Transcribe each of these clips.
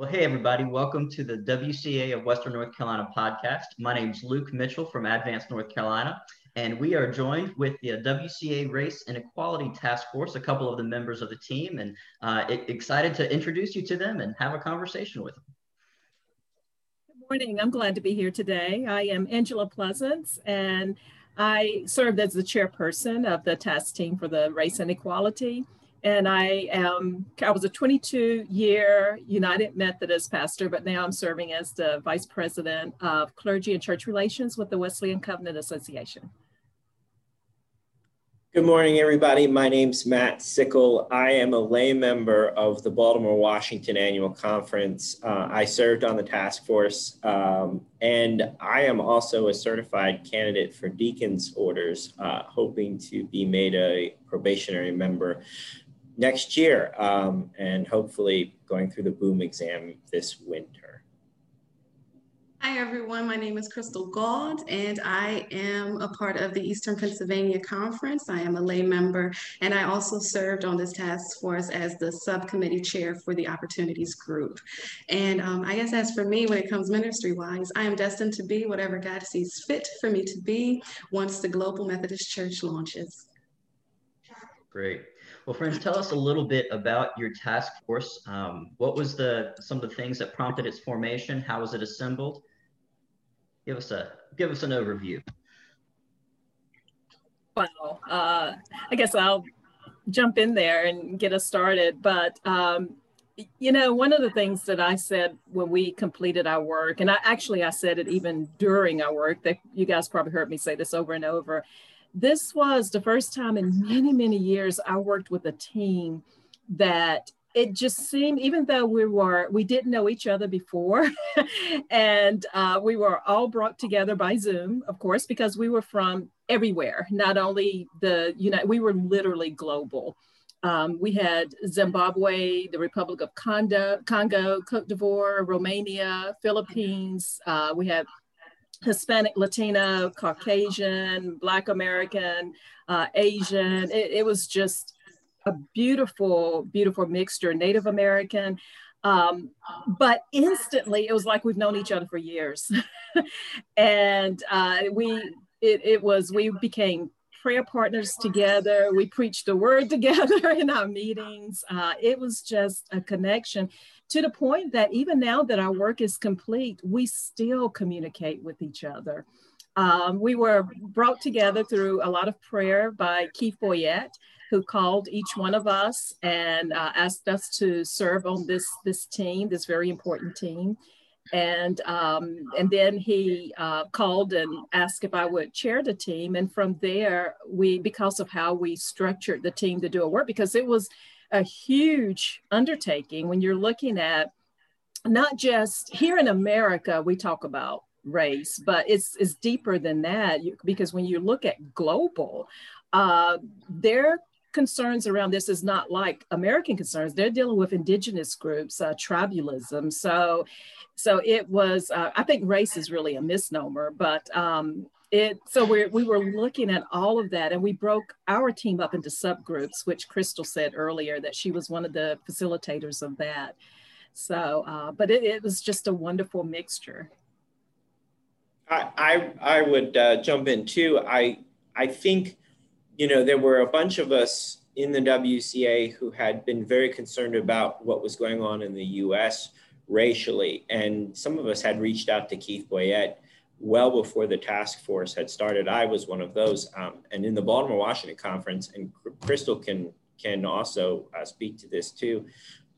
Well, hey, everybody. Welcome to the WCA of Western North Carolina podcast. My name is Luke Mitchell from Advanced North Carolina, and we are joined with the WCA Race and Equality Task Force, a couple of the members of the team, and uh, excited to introduce you to them and have a conversation with them. Good morning. I'm glad to be here today. I am Angela Pleasants, and I served as the chairperson of the task team for the Race and Equality and I am I was a 22 year United Methodist pastor, but now I'm serving as the vice president of clergy and church relations with the Wesleyan Covenant Association. Good morning, everybody. My name's Matt Sickle. I am a lay member of the Baltimore Washington Annual Conference. Uh, I served on the task force, um, and I am also a certified candidate for deacon's orders, uh, hoping to be made a probationary member next year um, and hopefully going through the boom exam this winter. Hi everyone, my name is Crystal Gauld and I am a part of the Eastern Pennsylvania Conference. I am a lay member and I also served on this task force as the subcommittee chair for the Opportunities Group. And um, I guess as for me, when it comes ministry wise, I am destined to be whatever God sees fit for me to be once the Global Methodist Church launches. Great. Well, friends, tell us a little bit about your task force. Um, what was the some of the things that prompted its formation? How was it assembled? Give us a give us an overview. Wow. Uh, I guess I'll jump in there and get us started. But um, you know, one of the things that I said when we completed our work, and I actually I said it even during our work, that you guys probably heard me say this over and over, this was the first time in many, many years I worked with a team that it just seemed, even though we were, we didn't know each other before, and uh, we were all brought together by Zoom, of course, because we were from everywhere. Not only the, know, we were literally global. Um, we had Zimbabwe, the Republic of Congo, Congo, Cote d'Ivoire, Romania, Philippines. Uh, we had Hispanic, Latino, Caucasian, Black American, uh, Asian. It, it, was just a beautiful, beautiful mixture, Native American. Um, but instantly, it was like we've known each other for years. and uh, we, it, it was, we became prayer partners together. We preached the word together in our meetings. Uh, it was just a connection to the point that even now that our work is complete, we still communicate with each other. Um, we were brought together through a lot of prayer by Keith Boyette, who called each one of us and uh, asked us to serve on this, this team, this very important team. And, um, and then he uh, called and asked if I would chair the team. And from there, we, because of how we structured the team to do a work, because it was, a huge undertaking when you're looking at not just here in America, we talk about race, but it's, it's deeper than that because when you look at global, uh, their concerns around this is not like American concerns. They're dealing with indigenous groups, uh, tribalism. So, so it was. Uh, I think race is really a misnomer, but um, it so we we were looking at all of that and we broke our team up into subgroups which crystal said earlier that she was one of the facilitators of that. So uh, but it, it, was just a wonderful mixture. I i, I would uh, jump in too. I i think you know there were a bunch of us in the wca who had been very concerned about what was going on in the us racially and some of us had reached out to keith boyette well before the task force had started. I was one of those. Um, and in the Baltimore Washington conference, and Crystal can can also uh, speak to this too.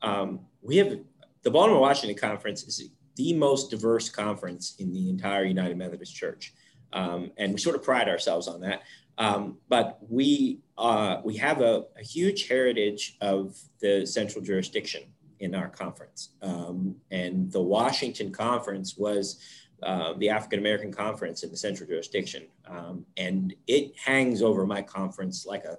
Um, we have the Baltimore Washington conference is the most diverse conference in the entire United Methodist Church, um, and we sort of pride ourselves on that. Um, but we uh, we have a, a, huge heritage of the central jurisdiction in our conference, um, and the Washington conference was uh, the African American Conference in the Central Jurisdiction. Um, and it hangs over my conference like a,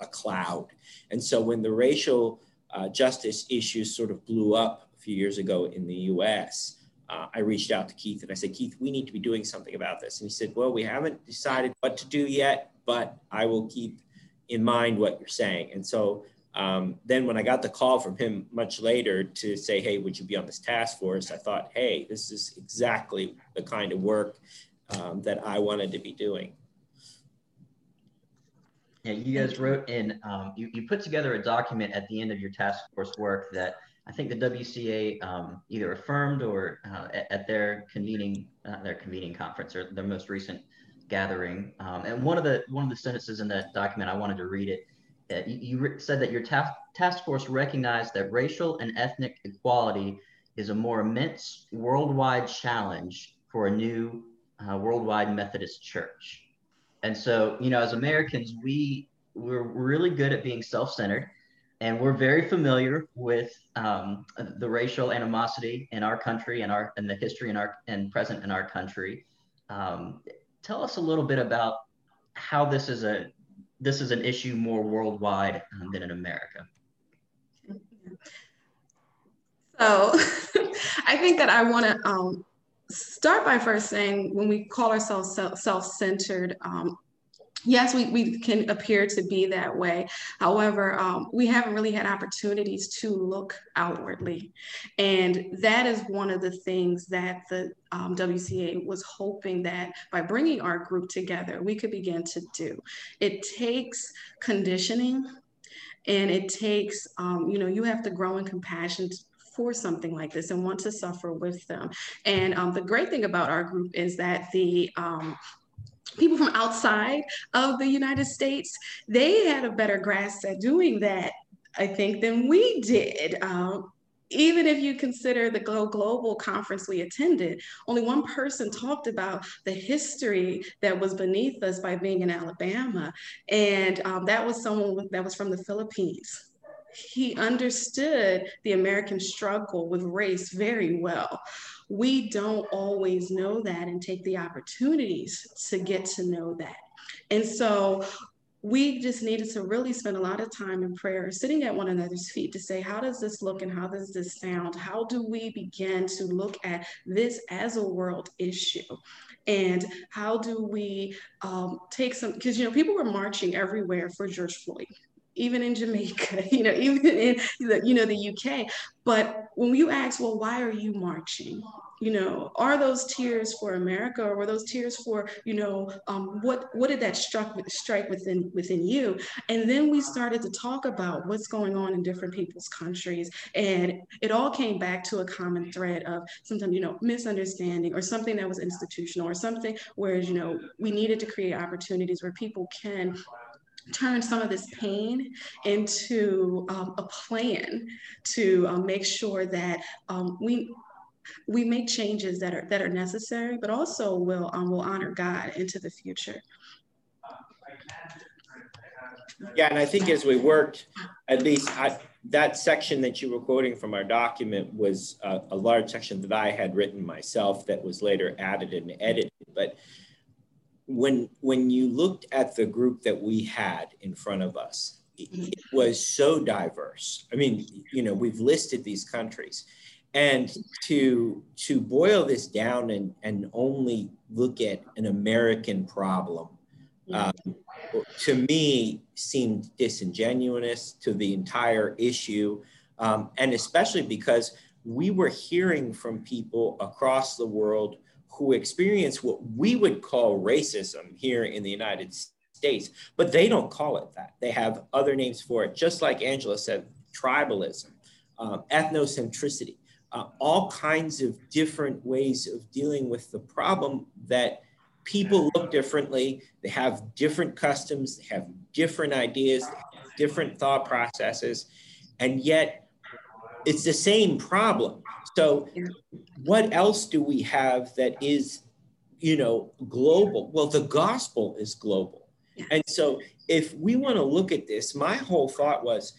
a cloud. And so when the racial uh, justice issues sort of blew up a few years ago in the US, uh, I reached out to Keith and I said, Keith, we need to be doing something about this. And he said, Well, we haven't decided what to do yet, but I will keep in mind what you're saying. And so um, then when I got the call from him much later to say, hey, would you be on this task force? I thought, hey, this is exactly the kind of work um, that I wanted to be doing. Yeah, you guys wrote in, um, you, you put together a document at the end of your task force work that I think the WCA um, either affirmed or uh, at, their convening, uh, their convening conference or their most recent gathering. Um, and one of the one of the sentences in that document, I wanted to read it. You, you said that your task task force recognized that racial and ethnic equality is a more immense worldwide challenge for a new uh, worldwide Methodist church. And so, you know, as Americans, we we're really good at being self-centered, and we're very familiar with um, the racial animosity in our country and our and the history in our and present in our country. Um, tell us a little bit about how this is a this is an issue more worldwide um, than in America. So, I think that I want to um, start by first saying when we call ourselves self-centered, um, yes, we, we can appear to be that way. However, um, we haven't really had opportunities to look outwardly. And that is one of the things that the um, WCA was hoping that by bringing our group together, we could begin to do. It takes conditioning and it takes, um, you know, you have to grow in compassion for something like this and want to suffer with them. And um, the great thing about our group is that the um, people from outside of the United States, they had a better grasp at doing that, I think, than we did. Um, even if you consider the global conference we attended, only one person talked about the history that was beneath us by being in Alabama. And um, that was someone that was from the Philippines he understood the American struggle with race very well. We don't always know that and take the opportunities to get to know that. And so we just needed to really spend a lot of time in prayer, sitting at one another's feet to say, how does this look and how does this sound? How do we begin to look at this as a world issue? And how do we um, take some, because, you know, people were marching everywhere for George Floyd even in Jamaica, you know, even in the, you know the UK. But when you ask, well, why are you marching? You know, are those tears for America, or were those tears for you know um, what what did that struck strike within within you? And then we started to talk about what's going on in different people's countries, and it all came back to a common thread of sometimes you know misunderstanding or something that was institutional or something where you know we needed to create opportunities where people can turn some of this pain into um, a plan to um, make sure that um, we we make changes that are that are necessary, but also will um, will honor God into the future. Yeah, and I think as we worked, at least I, that section that you were quoting from our document was a, a large section that I had written myself that was later added and edited. But when when you looked at the group that we had in front of us, it was so diverse. I mean, you know, we've listed these countries, and to to boil this down and and only look at an American problem, um, to me seemed disingenuous to the entire issue, um, and especially because we were hearing from people across the world who experience what we would call racism here in the United States, but they don't call it that. They have other names for it, just like Angela said tribalism, um, ethnocentricity, uh, all kinds of different ways of dealing with the problem that people look differently, they have different customs, they have different ideas, different thought processes, and yet it's the same problem. So, what else do we have that is, you know, global? Well, the gospel is global. And so, if we want to look at this, my whole thought was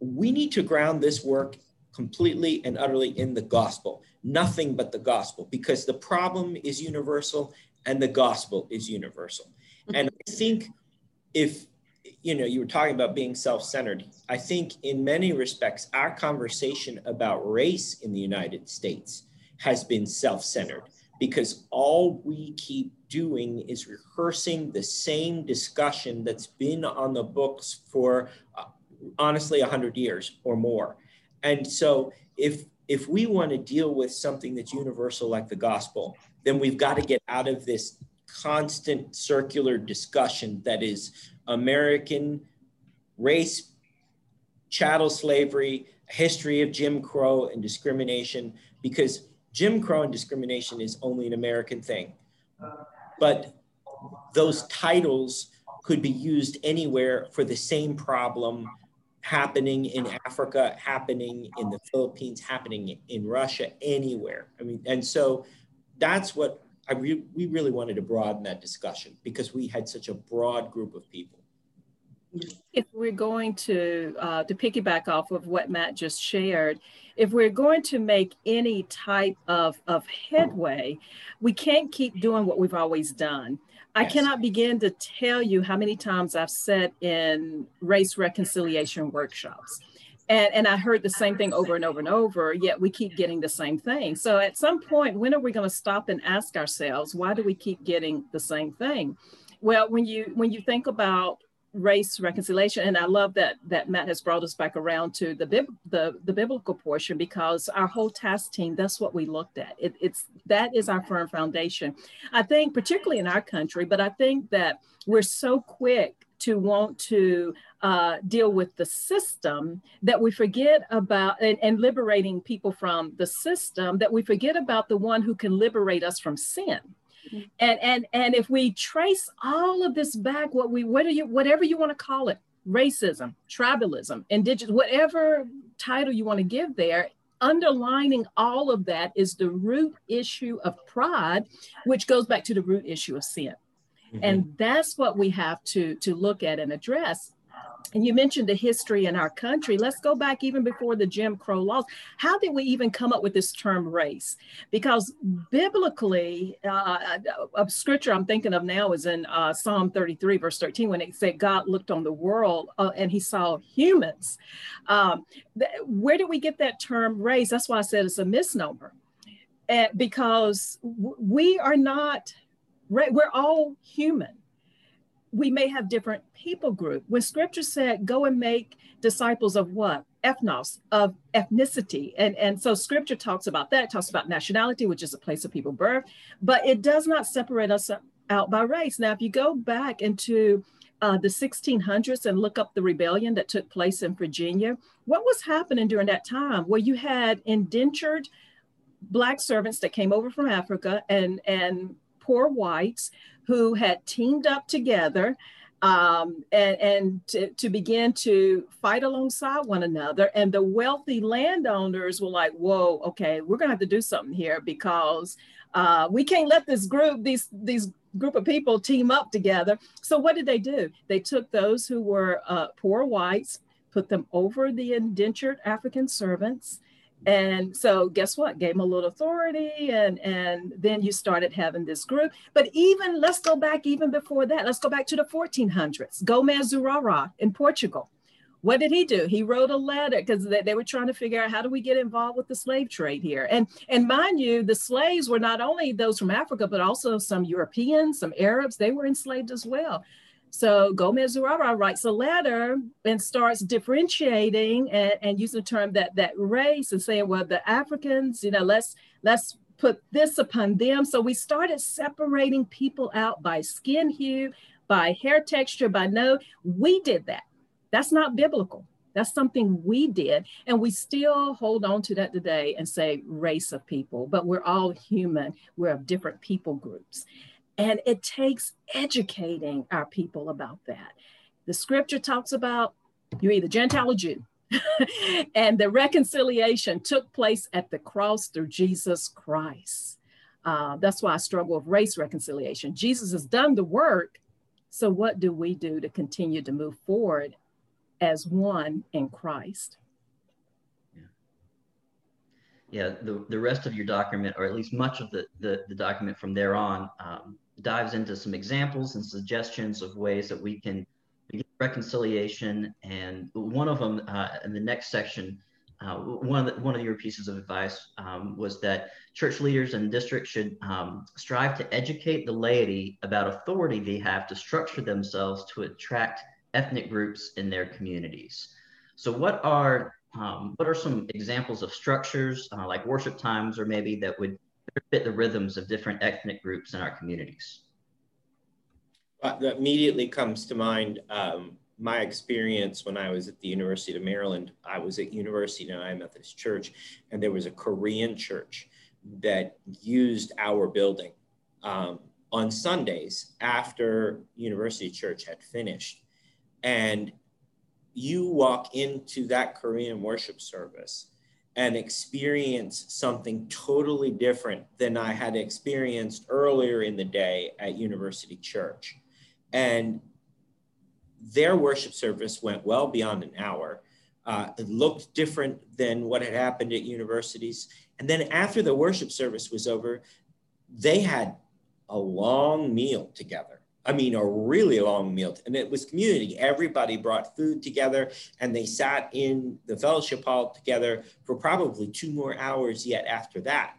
we need to ground this work completely and utterly in the gospel, nothing but the gospel, because the problem is universal and the gospel is universal. Mm-hmm. And I think if you know, you were talking about being self-centered. I think in many respects, our conversation about race in the United States has been self-centered because all we keep doing is rehearsing the same discussion that's been on the books for uh, honestly 100 years or more. And so if if we want to deal with something that's universal like the gospel, then we've got to get out of this constant circular discussion that is American race, chattel slavery, history of Jim Crow and discrimination, because Jim Crow and discrimination is only an American thing. But those titles could be used anywhere for the same problem happening in Africa, happening in the Philippines, happening in Russia, anywhere. I mean, and so that's what I re- we really wanted to broaden that discussion because we had such a broad group of people. If we're going to uh, to piggyback off of what Matt just shared, if we're going to make any type of, of headway, we can't keep doing what we've always done. I cannot begin to tell you how many times I've sat in race reconciliation workshops. And, and I heard the same thing over and over and over, yet we keep getting the same thing. So at some point, when are we going to stop and ask ourselves, why do we keep getting the same thing? Well, when you when you think about race reconciliation and i love that that matt has brought us back around to the bib, the, the biblical portion because our whole task team that's what we looked at it, it's that is our firm foundation i think particularly in our country but i think that we're so quick to want to uh, deal with the system that we forget about and, and liberating people from the system that we forget about the one who can liberate us from sin. And and and if we trace all of this back what we what you whatever you want to call it racism tribalism indigenous whatever title you want to give there underlining all of that is the root issue of pride which goes back to the root issue of sin mm-hmm. and that's what we have to to look at and address and you mentioned the history in our country. Let's go back even before the Jim Crow laws. How did we even come up with this term race? Because biblically, uh, a scripture I'm thinking of now is in uh, Psalm 33, verse 13, when it said God looked on the world uh, and he saw humans. Um, th- where did we get that term race? That's why I said it's a misnomer. And because w- we are not, we're all human we may have different people group. When scripture said, go and make disciples of what? Ethnos, of ethnicity. And, and so scripture talks about that, talks about nationality, which is a place of people birth, but it does not separate us out by race. Now, if you go back into uh, the 1600s and look up the rebellion that took place in Virginia, what was happening during that time? Where you had indentured black servants that came over from Africa and, and poor whites who had teamed up together um, and, and to, to, begin to fight alongside one another. And the wealthy landowners were like, whoa, okay, we're gonna have to do something here because uh, we can't let this group, these, these group of people team up together. So what did they do? They took those who were uh, poor whites, put them over the indentured African servants, and so guess what? Gave them a little authority and and then you started having this group. But even let's go back even before that. Let's go back to the 1400s Gomes Zurara in portugal. What did he do? He wrote a letter because they, they were trying to figure out how do we get involved with the slave trade here? And and mind you the slaves were not only those from africa but also some europeans some arabs. They were enslaved as well so Gomes Zurara writes a letter and starts differentiating and, and using the term that that race and saying, well, the Africans, you know, let's let's put this upon them. So we started separating people out by skin hue, by hair texture, by no. We did that. That's not biblical. That's something we did. And we still hold on to that today and say race of people, but we're all human. We're of different people groups. And it takes educating our people about that. The scripture talks about you're either Gentile or Jew. and the reconciliation took place at the cross through Jesus Christ. Uh, that's why I struggle with race reconciliation. Jesus has done the work. So, what do we do to continue to move forward as one in Christ? yeah, the, the rest of your document, or at least much of the, the, the document from there on, um, dives into some examples and suggestions of ways that we can begin reconciliation. And one of them uh, in the next section, uh, one, of the, one of your pieces of advice um, was that church leaders and districts should um, strive to educate the laity about authority they have to structure themselves to attract ethnic groups in their communities. So, what are um, what are some examples of structures uh, like worship times, or maybe that would fit the rhythms of different ethnic groups in our communities? Uh, that immediately comes to mind um, my experience when I was at the University of Maryland. I was at University of United Methodist Church, and there was a Korean church that used our building um, on Sundays after University Church had finished. And you walk into that Korean worship service and experience something totally different than I had experienced earlier in the day at University Church. And their worship service went well beyond an hour. Uh, it looked different than what had happened at universities. And then after the worship service was over, they had a long meal together. I mean, a really long meal. And it was community. Everybody brought food together and they sat in the fellowship hall together for probably two more hours yet after that.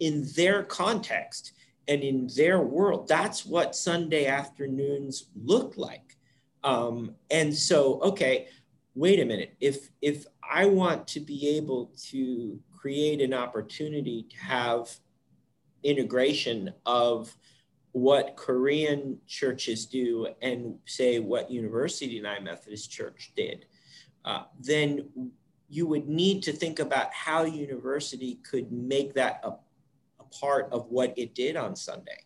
In their context and in their world, that's what Sunday afternoons look like. Um, and so, okay, wait a minute. If, if I want to be able to create an opportunity to have integration of what Korean churches do and say what University United Methodist Church did, uh, then you would need to think about how university could make that a, a part of what it did on Sunday.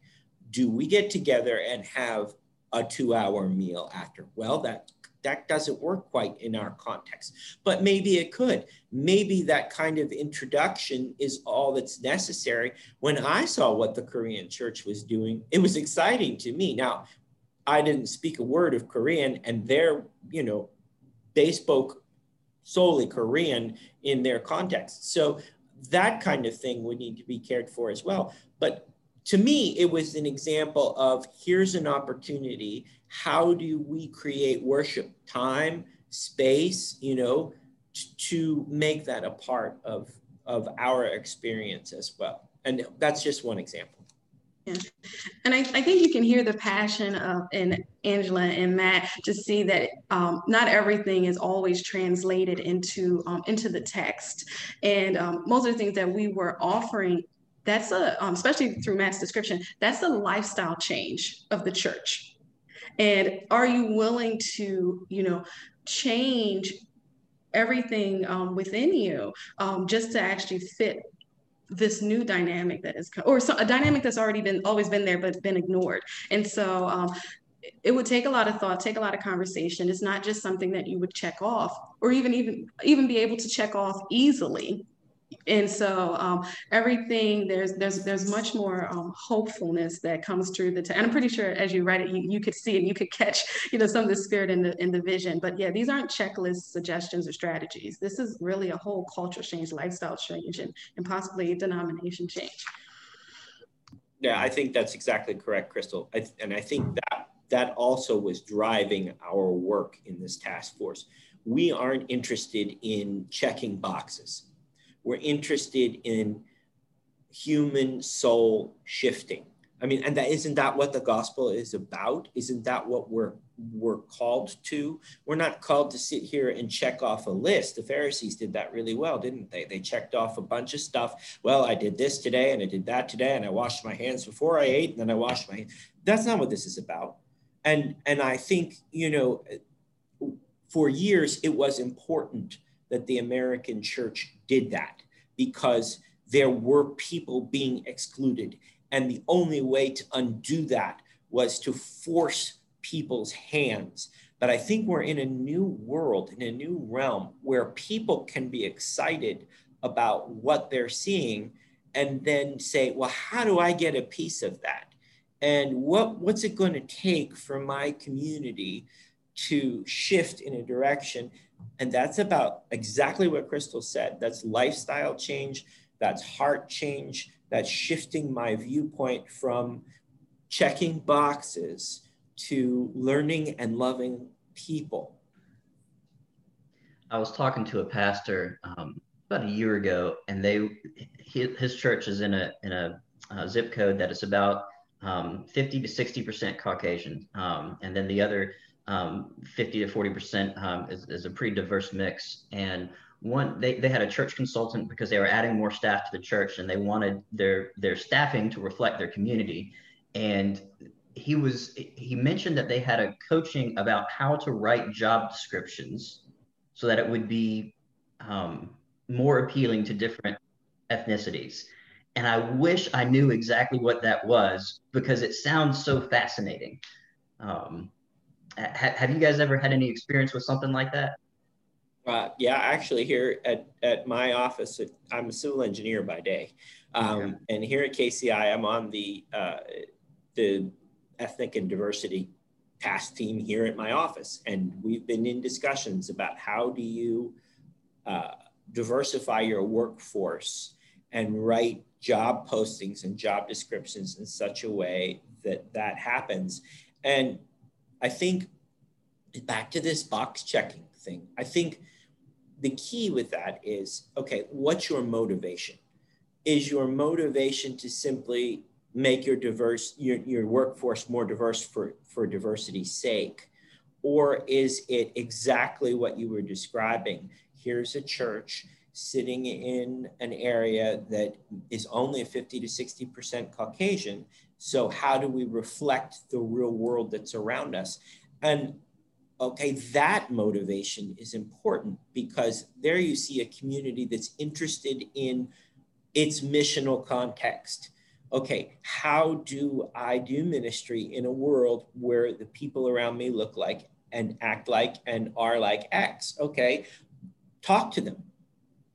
Do we get together and have a two hour meal after? Well, that that doesn't work quite in our context, but maybe it could. Maybe that kind of introduction is all that's necessary. When I saw what the Korean church was doing, it was exciting to me. Now, I didn't speak a word of Korean, and they're, you know, they spoke solely Korean in their context. So that kind of thing would need to be cared for as well. But to me, it was an example of here's an opportunity. How do we create worship time, space, you know, t- to make that a part of, of our experience as well? And that's just one example. Yeah. And I, I, think you can hear the passion of in Angela and Matt to see that um, not everything is always translated into um, into the text. And um, most of the things that we were offering that's a um, especially through matt's description that's a lifestyle change of the church. And are you willing to you know change everything um, within you um, just to actually fit this new dynamic that is or so, a dynamic that's already been always been there but been ignored? And so um, it would take a lot of thought take a lot of conversation. It's not just something that you would check off or even even even be able to check off easily and so um, everything there's there's there's much more um, hopefulness that comes through the t- and I'm pretty sure as you write it you, you could see it you could catch you know some of the spirit in the in the vision. But yeah these aren't checklist suggestions or strategies. This is really a whole culture change lifestyle change and, and possibly denomination change. Yeah I think that's exactly correct Crystal. I, and I think that that also was driving our work in this task force. We aren't interested in checking boxes we're interested in human soul shifting. I mean, and that isn't that what the gospel is about? Isn't that what we're we're called to? We're not called to sit here and check off a list. The Pharisees did that really well, didn't they? They checked off a bunch of stuff. Well, I did this today and I did that today and I washed my hands before I ate and then I washed my. That's not what this is about. And and I think, you know, for years it was important that the American church did that because there were people being excluded. And the only way to undo that was to force people's hands. But I think we're in a new world, in a new realm where people can be excited about what they're seeing and then say, well, how do I get a piece of that? And what, what's it going to take for my community to shift in a direction and that's about exactly what Crystal said. That's lifestyle change, that's heart change, that's shifting my viewpoint from checking boxes to learning and loving people. I was talking to a pastor um, about a year ago, and they his, church is in a in a uh, zip code that is about um, 50 to 60 percent Caucasian, um, and then the other um, 50 to 40 percent um, is, is, a pretty diverse mix. And one, they, they had a church consultant because they were adding more staff to the church, and they wanted their their staffing to reflect their community. And he was he mentioned that they had a coaching about how to write job descriptions so that it would be um, more appealing to different ethnicities. And I wish I knew exactly what that was because it sounds so fascinating. Um, ha- have you guys ever had any experience with something like that? Uh, yeah, actually, here at, at my office, I'm a civil engineer by day, um, yeah. and here at KCI, I'm on the uh, the ethnic and diversity task team here at my office, and we've been in discussions about how do you uh, diversify your workforce and write job postings and job descriptions in such a way that that happens. And I think back to this box checking thing, I think the key with that is okay, what's your motivation? Is your motivation to simply make your diverse your, your workforce more diverse for, for diversity's sake? Or is it exactly what you were describing? Here's a church sitting in an area that is only 50 to 60% Caucasian. So, how do we reflect the real world that's around us? And okay, that motivation is important because there you see a community that's interested in its missional context. Okay, how do I do ministry in a world where the people around me look like and act like and are like X? Okay, talk to them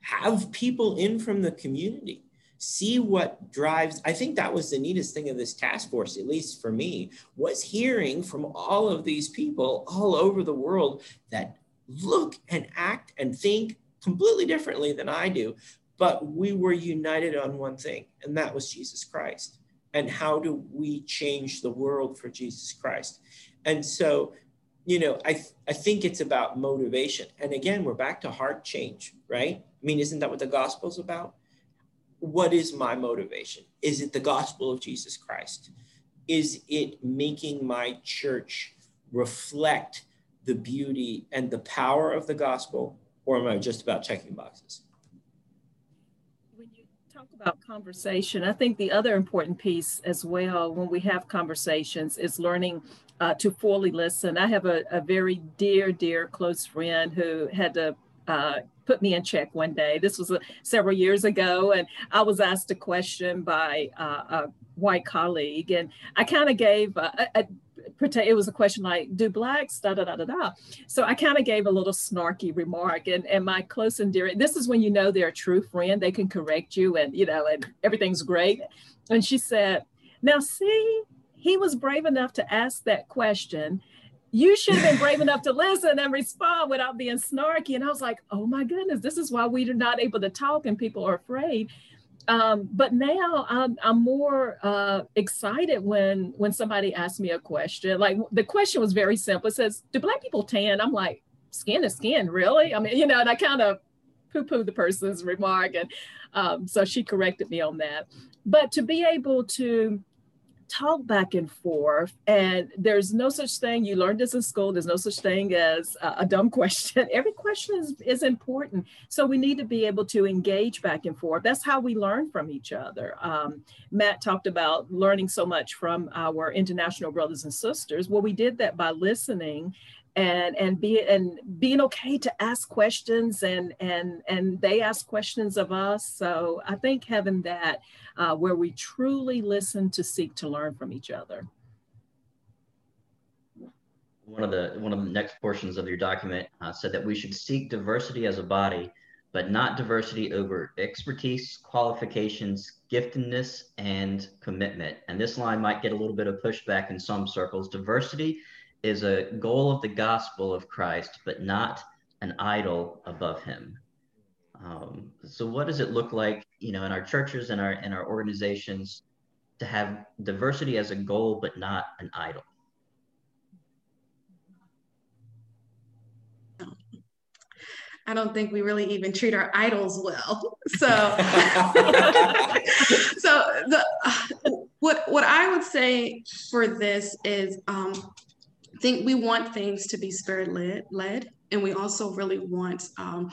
have people in from the community see what drives i think that was the neatest thing of this task force at least for me was hearing from all of these people all over the world that look and act and think completely differently than i do but we were united on one thing and that was jesus christ. And how do we change the world for jesus christ? And so you know i th- i think it's about motivation. And again we're back to heart change right? I mean, isn't that what the gospel's about? What is my motivation? Is it the gospel of Jesus Christ? Is it making my church reflect the beauty and the power of the gospel, or am I just about checking boxes? When you talk about conversation, I think the other important piece as well when we have conversations is learning uh, to fully listen. I have a, a, very dear, dear close friend who had to uh, put me in check one day. This was uh, several years ago, and I was asked a question by uh, a white colleague, and I kind of gave a, a, it was a question like, "Do blacks da da da da da?" So I kind of gave a little snarky remark, and and my close and dear. This is when you know they're a true friend; they can correct you, and you know, and everything's great. And she said, "Now see." He was brave enough to ask that question you should have been brave enough to listen and respond without being snarky. And I was like, oh my goodness, this is why we are not able to talk and people are afraid. Um, but now I'm, I'm more uh, excited when when somebody asks me a question. Like the question was very simple. It says, "Do black people tan?" I'm like, "Skin to skin, really?" I mean, you know, and I kind of poo-poo the person's remark, and um, so she corrected me on that. But to be able to talk back and forth and there's no such thing you learned this in school there's no such thing as a, a dumb question. Every question is, is important so we need to be able to engage back and forth. That's how we learn from each other. Um, matt talked about learning so much from our international brothers and sisters. Well we did that by listening and and be and being okay to ask questions and and and they ask questions of us. So i think having that uh, where we truly listen to seek to learn from each other. One of the one of the next portions of your document uh, said that we should seek diversity as a body but not diversity over expertise qualifications giftedness and commitment. And this line might get a little bit of pushback in some circles. Diversity is a goal of the gospel of Christ, but not an idol above him. Um, so what does it look like, you know, in our churches and our in our organizations to have diversity as a goal, but not an idol? I don't think we really even treat our idols well. So, so the what what I would say for this is um, think we want things to be spirit led, led and we also really want um,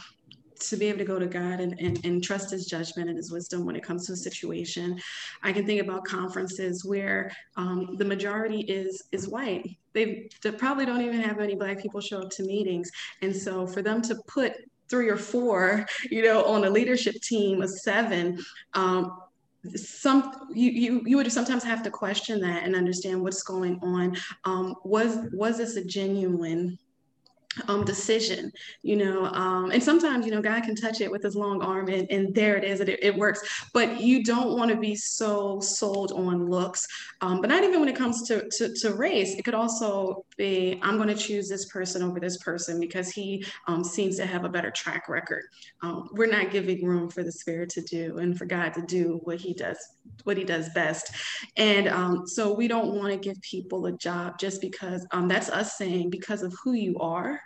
to be able to go to God and, and, and trust his judgment and his wisdom when it comes to a situation. I can think about conferences where um, the majority is is white. They, they probably don't even have any black people show up to meetings. And so for them to put three or four, you know, on a leadership team of seven, um, some you, you you would sometimes have to question that and understand what's going on. Um, was was this a genuine um, decision, you know, um, and sometimes, you know, God can touch it with his long arm and, and there it is, it, it works, but you don't want to be so sold on looks, um, but not even when it comes to, to, to, race, it could also be, I'm going to choose this person over this person because he um, seems to have a better track record. Um, we're not giving room for the spirit to do and for God to do what he does, what he does best. And um, so we don't want to give people a job just because that's us saying because of who you are,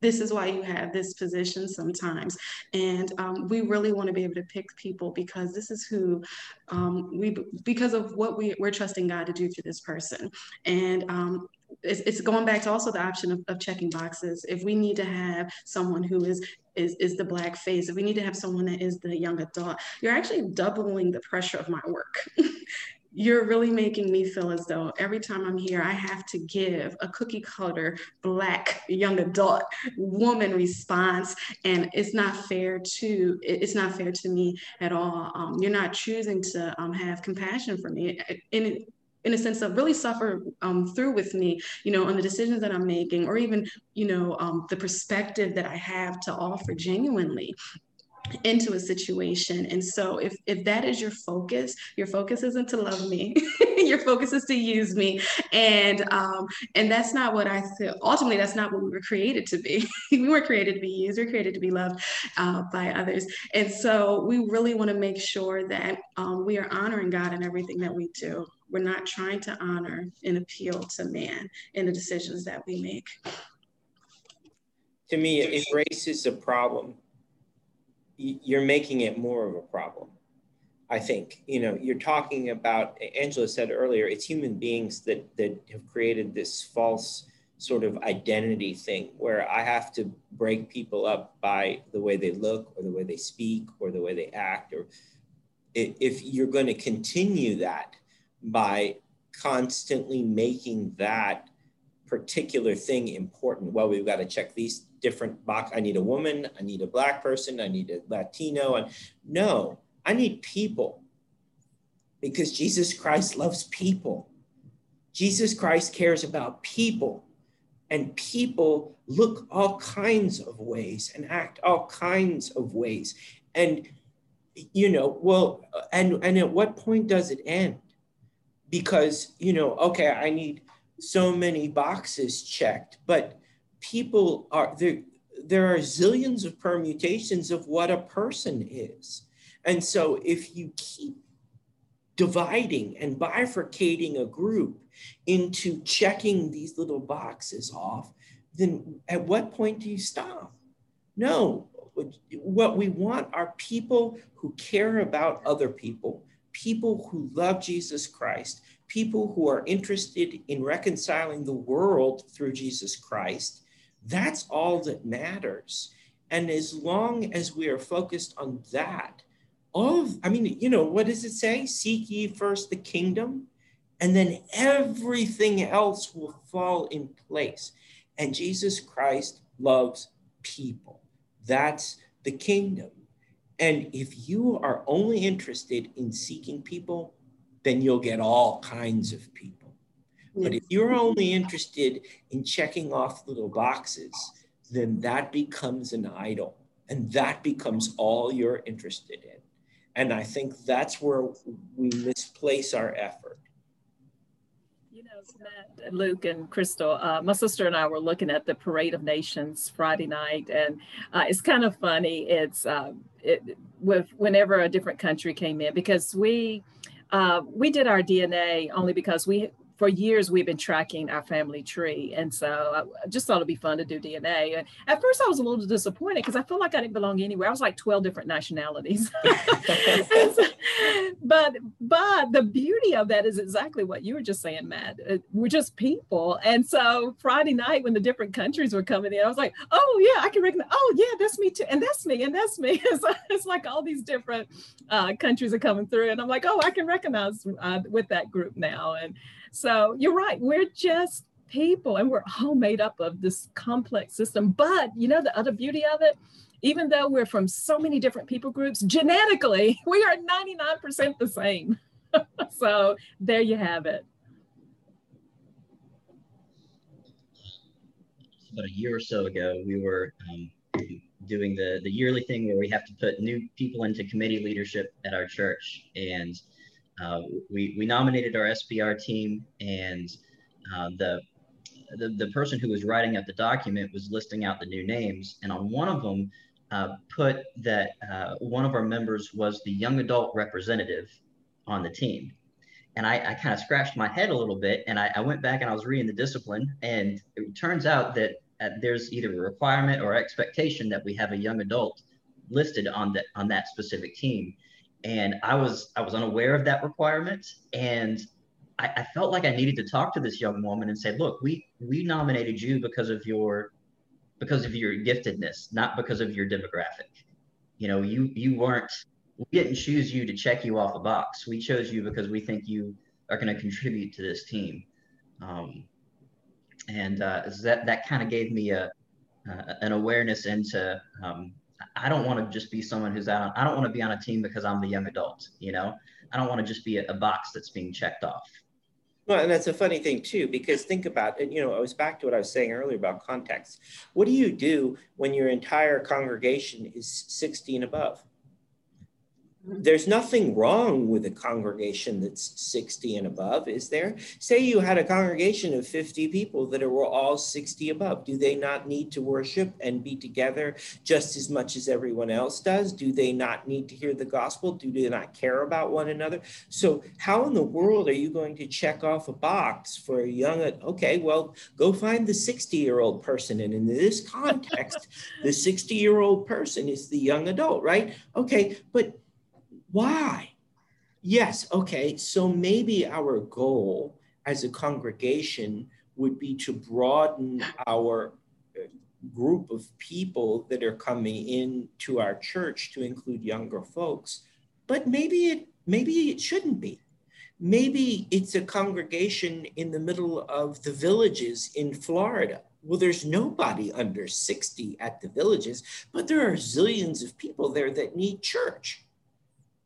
this is why you have this position sometimes. And um, we really want to be able to pick people because this is who um, we, because of what we, we're trusting God to do through this person. And um, it's, it's, going back to also the option of, of checking boxes. If we need to have someone who is is, is the black face, we need to have someone that is the young adult, you're actually doubling the pressure of my work. you're really making me feel as though every time I'm here, I have to give a cookie cutter black young adult woman response. And it's not fair to, it's not fair to me at all. Um, you're not choosing to um, have compassion for me. In a sense of really suffer um, through with me, you know, on the decisions that I'm making, or even, you know, um, the perspective that I have to offer genuinely into a situation. And so if if that is your focus your focus isn't to love me your focus is to use me. And um and that's not what i feel ultimately that's not what we were created to be. We weren't created to be used we are created to be loved uh, by others. And so we really want to make sure that um, we are honoring god in everything that we do. We're not trying to honor and appeal to man in the decisions that we make. To me it raises a problem. You're making it more of a problem. I think you know you're talking about. Angela said earlier, it's human beings that that have created this false sort of identity thing where I have to break people up by the way they look or the way they speak or the way they act. Or if you're going to continue that by constantly making that particular thing important, well, we've got to check these different box. I need a woman, I need a black person, I need a Latino. And no, I need people because Jesus Christ loves people. Jesus Christ cares about people. And people look all kinds of ways and act all kinds of ways. And, you know, well, and, and at what point does it end? Because, you know, okay, I need so many boxes checked, but people are there there are zillions of permutations of what a person is and so if you keep dividing and bifurcating a group into checking these little boxes off then at what point do you stop? No. What we want are people who care about other people people who love jesus christ people who are interested in reconciling the world through jesus christ. That's all that matters. And as long as we are focused on that, all of, I mean, you know, what does it say? Seek ye first the kingdom, and then everything else will fall in place. And Jesus Christ loves people. That's the kingdom. And if you are only interested in seeking people, then you'll get all kinds of people. But if you're only interested in checking off little boxes, then that becomes an idol and that becomes all you're interested in. And I think that's where we misplace our effort. You know, Matt, Luke, and Crystal, uh, my sister and I were looking at the Parade of Nations Friday night, and uh, it's kind of funny. It's uh, it, with whenever a different country came in because we uh, we did our DNA only because we for years we've been tracking our family tree and so i just thought it'd be fun to do dna and at first i was a little disappointed because i felt like i didn't belong anywhere. I was like 12 different nationalities. So, but but the beauty of that is exactly what you were just saying matt. Uh, we're just people. And so friday night when the different countries were coming in i was like oh yeah i can recognize oh yeah that's me too and that's me and that's me. It's, it's like all these different uh, countries are coming through and i'm like oh i can recognize uh, with that group now. And so you're right we're just people and we're all made up of this complex system but you know the other beauty of it even though we're from so many different people groups, genetically, we are 99% the same. so there you have it. About a year or so ago, we were um, doing the, the yearly thing where we have to put new people into committee leadership at our church. And uh, we, we nominated our SPR team, and uh, the, the, the person who was writing up the document was listing out the new names. And on one of them, uh, put that uh, one of our members was the young adult representative on the team. And I, I kind of scratched my head a little bit and I, I, went back and I was reading the discipline. And it turns out that uh, there's either a requirement or expectation that we have a young adult listed on that on that specific team. And I was I was unaware of that requirement. And I, I felt like I needed to talk to this young woman and say, look, we we nominated you because of your because of your giftedness, not because of your demographic. You know, you you weren't we didn't choose you to check you off a box. We chose you because we think you are going to contribute to this team. Um, and uh, that that kind of gave me a uh, an awareness into um, I don't want to just be someone who's out. On, I don't want to be on a team because I'm the young adult. You know, I don't want to just be a, a box that's being checked off. Well, and that's a funny thing too, because think about it. You know, I was back to what I was saying earlier about context. What do you do when your entire congregation is 60 and above? Mm-hmm. There's nothing wrong with a congregation that's 60 and above, is there? Say you had a congregation of 50 people that were all 60 above. Do they not need to worship and be together just as much as everyone else does? Do they not need to hear the gospel? Do they not care about one another? So, how in the world are you going to check off a box for a young, okay, well, go find the 60 year old person. And in this context, the 60 year old person is the young adult, right? Okay, but why? Yes, okay, so maybe our goal as a congregation would be to broaden our uh, group of people that are coming in to our church to include younger folks but maybe it maybe it shouldn't be. Maybe it's a congregation in the middle of the villages in Florida. Well, there's nobody under 60 at the villages, but there are zillions of people there that need church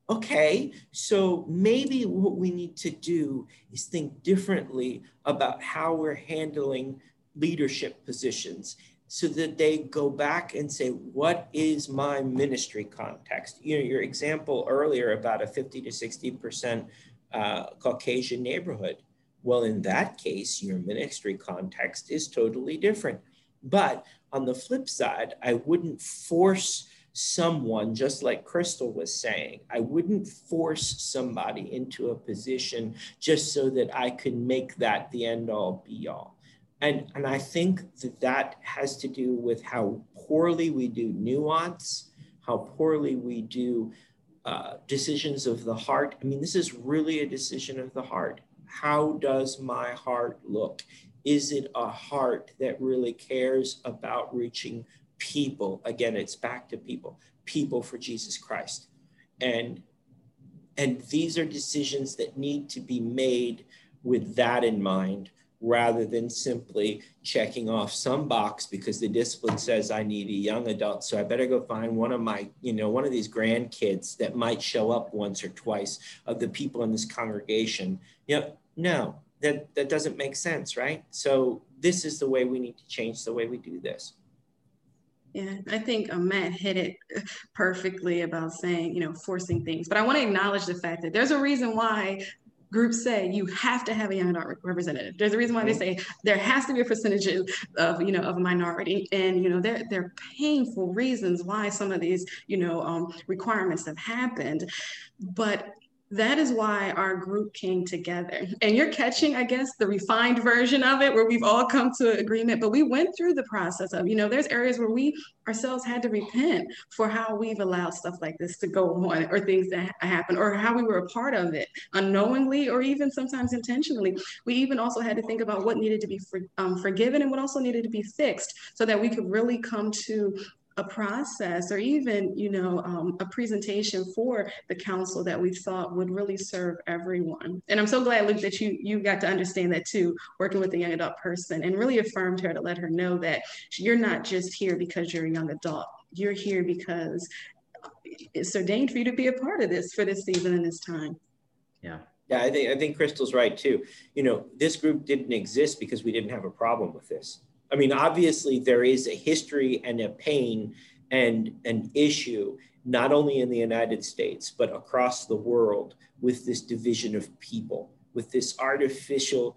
okay, so maybe what we need to do is think differently about how we're handling leadership positions so that they go back and say, what is my ministry context? You know, your example earlier about a 50 to 60% uh, Caucasian neighborhood. Well, in that case, your ministry context is totally different. But on the flip side, I wouldn't force someone, just like Crystal was saying. I wouldn't force somebody into a position just so that I could make that the end all be all. And, and I think that that has to do with how poorly we do nuance, how poorly we do uh, decisions of the heart. I mean, this is really a decision of the heart. How does my heart look? Is it a heart that really cares about reaching people again it's back to people people for jesus christ and and these are decisions that need to be made with that in mind rather than simply checking off some box because the discipline says I need a young adult. So I better go find one of my, you know, one of these grandkids that might show up once or twice of the people in this congregation. You know, no, that, that doesn't make sense, right? So this is the way we need to change the way we do this. Yeah, I think um, Matt hit it perfectly about saying, you know, forcing things. But I want to acknowledge the fact that there's a reason why groups say you have to have a young adult representative. There's a reason why they mm-hmm. say there has to be a percentage of, you know, of a minority. And, you know, there, there are painful reasons why some of these, you know, um, requirements have happened. But that is why our group came together. And you're catching, I guess, the refined version of it where we've all come to agreement. But we went through the process of, you know, there's areas where we ourselves had to repent for how we've allowed stuff like this to go on or things that happen or how we were a part of it unknowingly or even sometimes intentionally. We even also had to think about what needed to be for, um, forgiven and what also needed to be fixed so that we could really come to a process or even you know um, a presentation for the council that we thought would really serve everyone. And i'm so glad luke that you you got to understand that too working with a young adult person and really affirmed her to let her know that you're not just here because you're a young adult. You're here because it's ordained for you to be a part of this for this season and this time. Yeah. Yeah i think i think crystal's right too. You know this group didn't exist because we didn't have a problem with this I mean, obviously, there is a history and a pain and an issue, not only in the United States, but across the world with this division of people, with this artificial,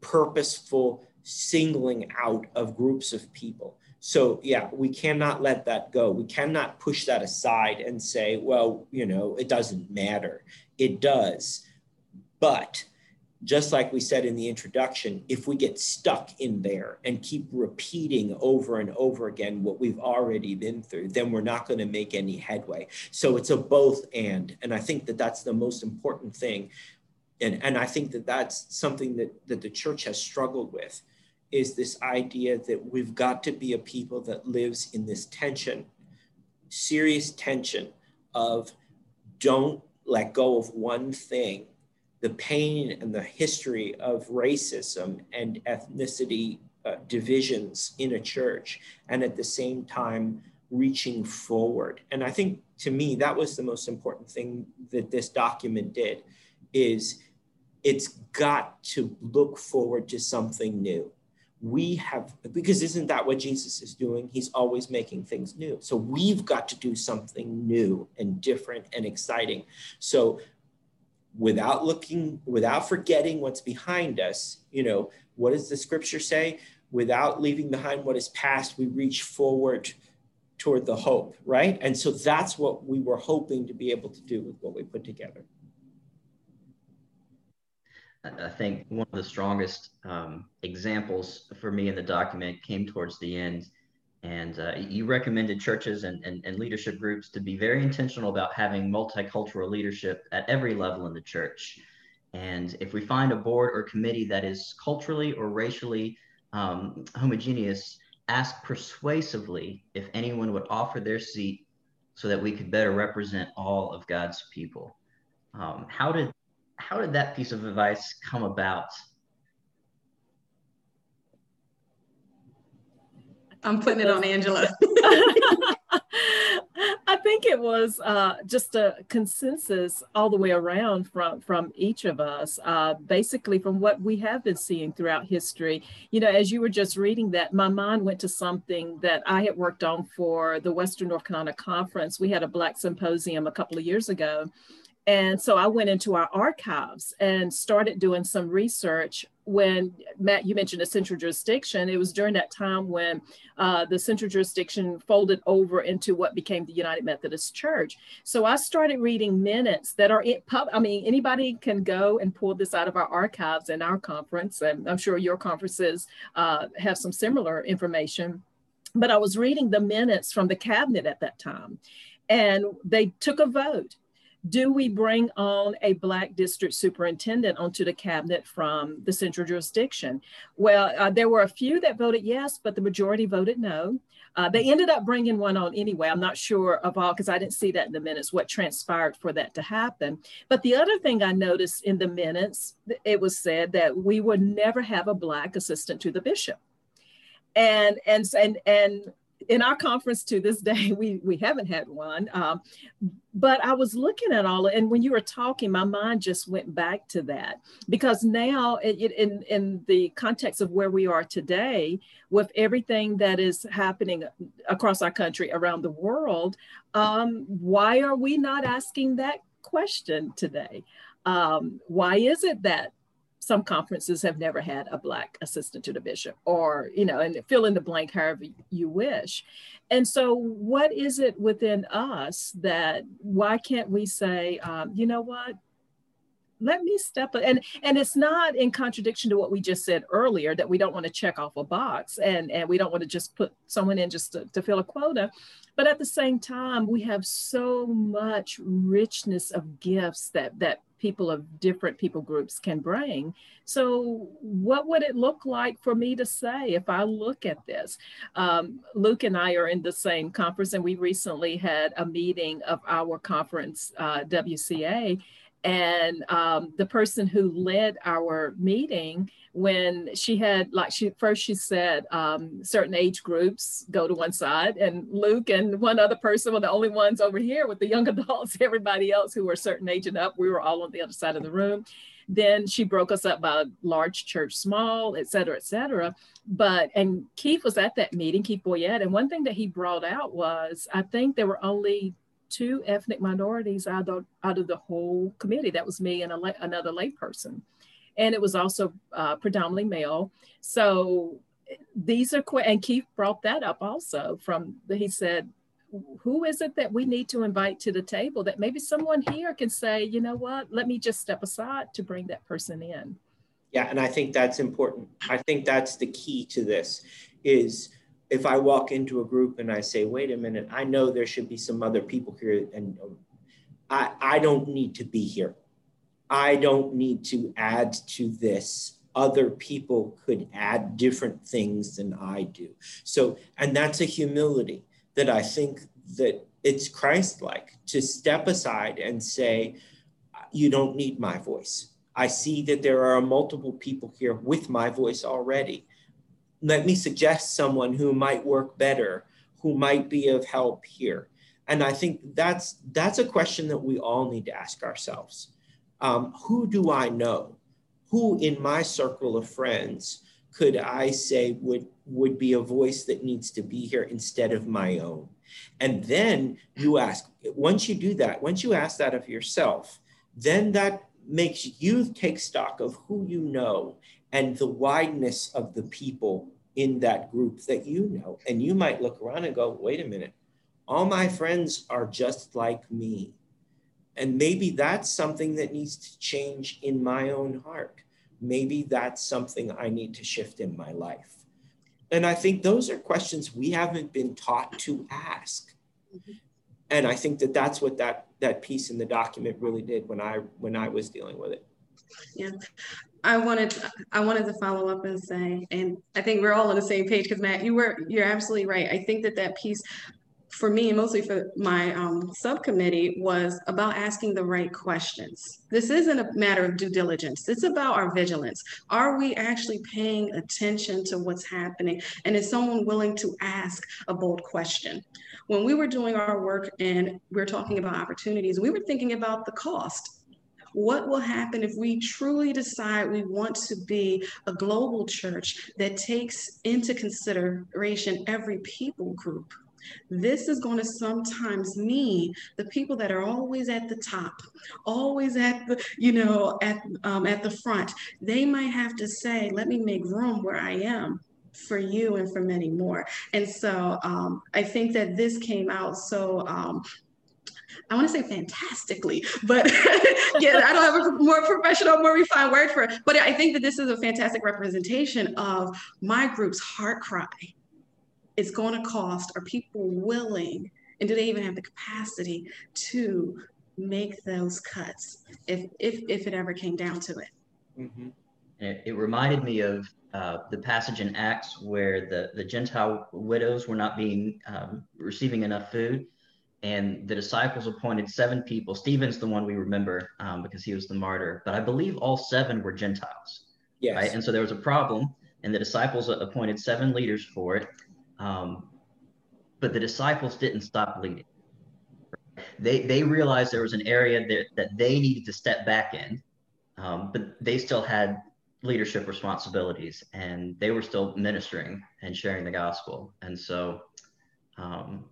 purposeful singling out of groups of people. So, yeah, we cannot let that go. We cannot push that aside and say, well, you know, it doesn't matter. It does. But just like we said in the introduction, if we get stuck in there and keep repeating over and over again what we've already been through, then we're not going to make any headway. So it's a both and. And I think that that's the most important thing. And, and I think that that's something that, that the church has struggled with is this idea that we've got to be a people that lives in this tension, serious tension of don't let go of one thing the pain and the history of racism and ethnicity uh, divisions in a church, and at the same time, reaching forward. And I think to me, that was the most important thing that this document did is it's got to look forward to something new. We have because isn't that what jesus is doing? He's always making things new. So we've got to do something new and different and exciting. So without looking, without forgetting what's behind us, you know, what does the scripture say? Without leaving behind what is past, we reach forward toward the hope, right? And so that's what we were hoping to be able to do with what we put together. I think one of the strongest um, examples for me in the document came towards the end and uh, you recommended churches and, and, and, leadership groups to be very intentional about having multicultural leadership at every level in the church. And if we find a board or committee that is culturally or racially um, homogeneous, ask persuasively if anyone would offer their seat so that we could better represent all of God's people. Um, how did how did that piece of advice come about? I'm putting it on Angela. I think it was uh, just a consensus all the way around from from each of us, uh, basically from what we have been seeing throughout history. You know, as you were just reading that, my mind went to something that I had worked on for the Western North Carolina Conference. We had a Black Symposium a couple of years ago, and so I went into our archives and started doing some research. When Matt, you mentioned a central jurisdiction, it was during that time when uh, the central jurisdiction folded over into what became the United Methodist Church. So I started reading minutes that are in pub. I mean, anybody can go and pull this out of our archives in our conference, and I'm sure your conferences uh, have some similar information. But I was reading the minutes from the cabinet at that time, and they took a vote do we bring on a black district superintendent onto the cabinet from the central jurisdiction? Well, uh, there were a few that voted yes, but the majority voted no. Uh, they ended up bringing one on anyway. I'm not sure of all because I didn't see that in the minutes what transpired for that to happen. But the other thing I noticed in the minutes, it was said that we would never have a black assistant to the bishop. And and and and in our conference to this day, we, we haven't had one. Um, but I was looking at all, and when you were talking, my mind just went back to that because now, it, it, in in the context of where we are today, with everything that is happening across our country, around the world, um, why are we not asking that question today? Um, why is it that some conferences have never had a black assistant to the bishop or you know and fill in the blank however you wish. And so what is it within us that why can't we say um, you know what? Let me step up. And and it's not in contradiction to what we just said earlier that we don't want to check off a box and and we don't want to just put someone in just to, to fill a quota. But at the same time we have so much richness of gifts that that people of different people groups can bring. So, what would it look like for me to say if I look at this? Um, Luke and I are in the same conference, and we recently had a meeting of our conference, uh, WCA. And um, the person who led our meeting when she had like she first she said um, certain age groups go to one side and luke and one other person were the only ones over here with the young adults. Everybody else who were certain age and up we were all on the other side of the room. Then she broke us up by large church small et cetera et cetera. But and keith was at that meeting keith boyette and one thing that he brought out was i think there were only two ethnic minorities out of, out of the whole committee. That was me and a, another layperson. And it was also uh, predominantly male. So these are and Keith brought that up also from he said who is it that we need to invite to the table that maybe someone here can say you know what let me just step aside to bring that person in? Yeah and i think that's important. I think that's the key to this is if i walk into a group and i say wait a minute i know there should be some other people here and um, i i don't need to be here I don't need to add to this. Other people could add different things than I do. So, and that's a humility that I think that it's Christ-like to step aside and say, you don't need my voice. I see that there are multiple people here with my voice already. Let me suggest someone who might work better, who might be of help here. And I think that's that's a question that we all need to ask ourselves um, who do I know? Who in my circle of friends could I say would, would be a voice that needs to be here instead of my own? And then you ask, once you do that, once you ask that of yourself, then that makes you take stock of who you know and the wideness of the people in that group that you know. And you might look around and go, wait a minute, all my friends are just like me. And maybe that's something that needs to change in my own heart. Maybe that's something I need to shift in my life. And I think those are questions we haven't been taught to ask. Mm-hmm. And I think that that's what that that piece in the document really did when I when I was dealing with it. Yeah. I wanted I wanted to follow up and say, and I think we're all on the same page because Matt, you were you're absolutely right. I think that that piece for me, mostly for my um, subcommittee, was about asking the right questions. This isn't a matter of due diligence. It's about our vigilance. Are we actually paying attention to what's happening? And is someone willing to ask a bold question? When we were doing our work and we are talking about opportunities, we were thinking about the cost. What will happen if we truly decide we want to be a global church that takes into consideration every people group? This is going to sometimes mean the people that are always at the top, always at the, you know, at um, at the front. They might have to say, "Let me make room where I am." for you and for many more. And so um, I think that this came out so um, I want to say fantastically, but yeah, I don't have a more professional, more refined word for it. But I think that this is a fantastic representation of my group's heart cry it's going to cost? Are people willing? And do they even have the capacity to make those cuts if if, if it ever came down to it? Mm-hmm. It, it, reminded me of uh, the passage in Acts where the, the Gentile widows were not being um, receiving enough food, and the disciples appointed seven people. Stephen's the one we remember um, because he was the martyr, but I believe all seven were Gentiles. Yes. Right? And so there was a problem, and the disciples appointed seven leaders for it. Um, but the disciples didn't stop leading. They, they realized there was an area that, that they needed to step back in, um, but they still had leadership responsibilities and they were still ministering and sharing the gospel. And so, um,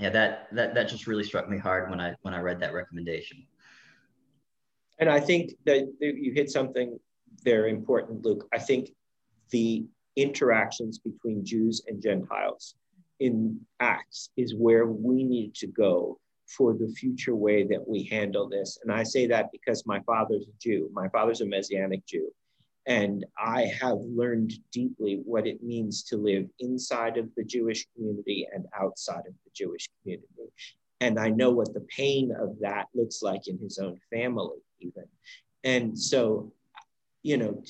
yeah, that, that, that just really struck me hard when I, when I read that recommendation. And I think that you hit something very important, Luke. I think the interactions between Jews and Gentiles in Acts is where we need to go for the future way that we handle this. And I say that because my father's a Jew, my father's a Messianic Jew. And I have learned deeply what it means to live inside of the Jewish community and outside of the Jewish community. And I know what the pain of that looks like in his own family, even. And so, you know,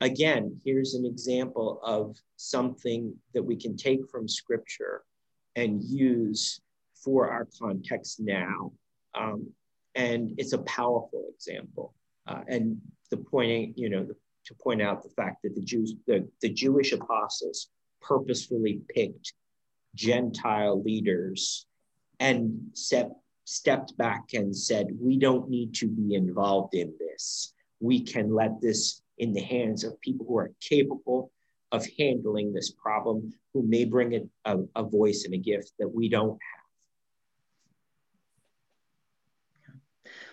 again, here's an example of something that we can take from scripture and use for our context now. Um, and it's a powerful example. Uh, and the pointing, you know, the, to point out the fact that the Jews, the, the Jewish apostles purposefully picked Gentile leaders and set, stepped back and said, we don't need to be involved in this. We can let this in the hands of people who are capable of handling this problem, who may bring a, a, a voice and a gift that we don't have.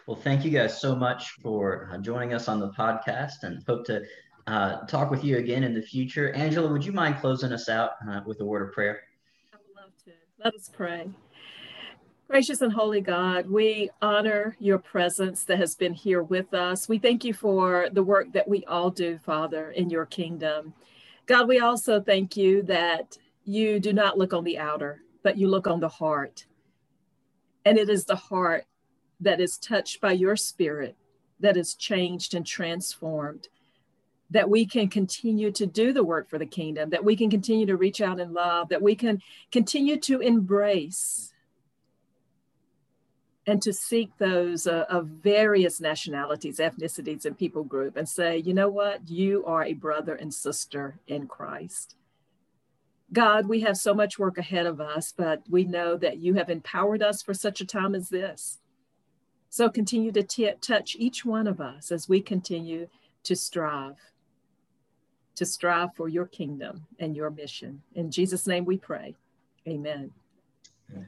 Well, thank you guys so much for uh, joining us on the podcast and hope to uh, talk with you again in the future. Angela, would you mind closing us out uh, with a word of prayer? I would love to. Let us pray. Gracious and holy God, we honor your presence that has been here with us. We thank you for the work that we all do, Father, in your kingdom. God, we also thank you that you do not look on the outer, but you look on the heart. And it is the heart that is touched by your spirit, that is changed and transformed, that we can continue to do the work for the kingdom, that we can continue to reach out in love, that we can continue to embrace and to seek those uh, of various nationalities, ethnicities, and people group and say, you know what? You are a brother and sister in Christ. God, we have so much work ahead of us, but we know that you have empowered us for such a time as this. So continue to t- touch each one of us as we continue to strive, to strive for your kingdom and your mission. In Jesus' name we pray. Amen. Amen.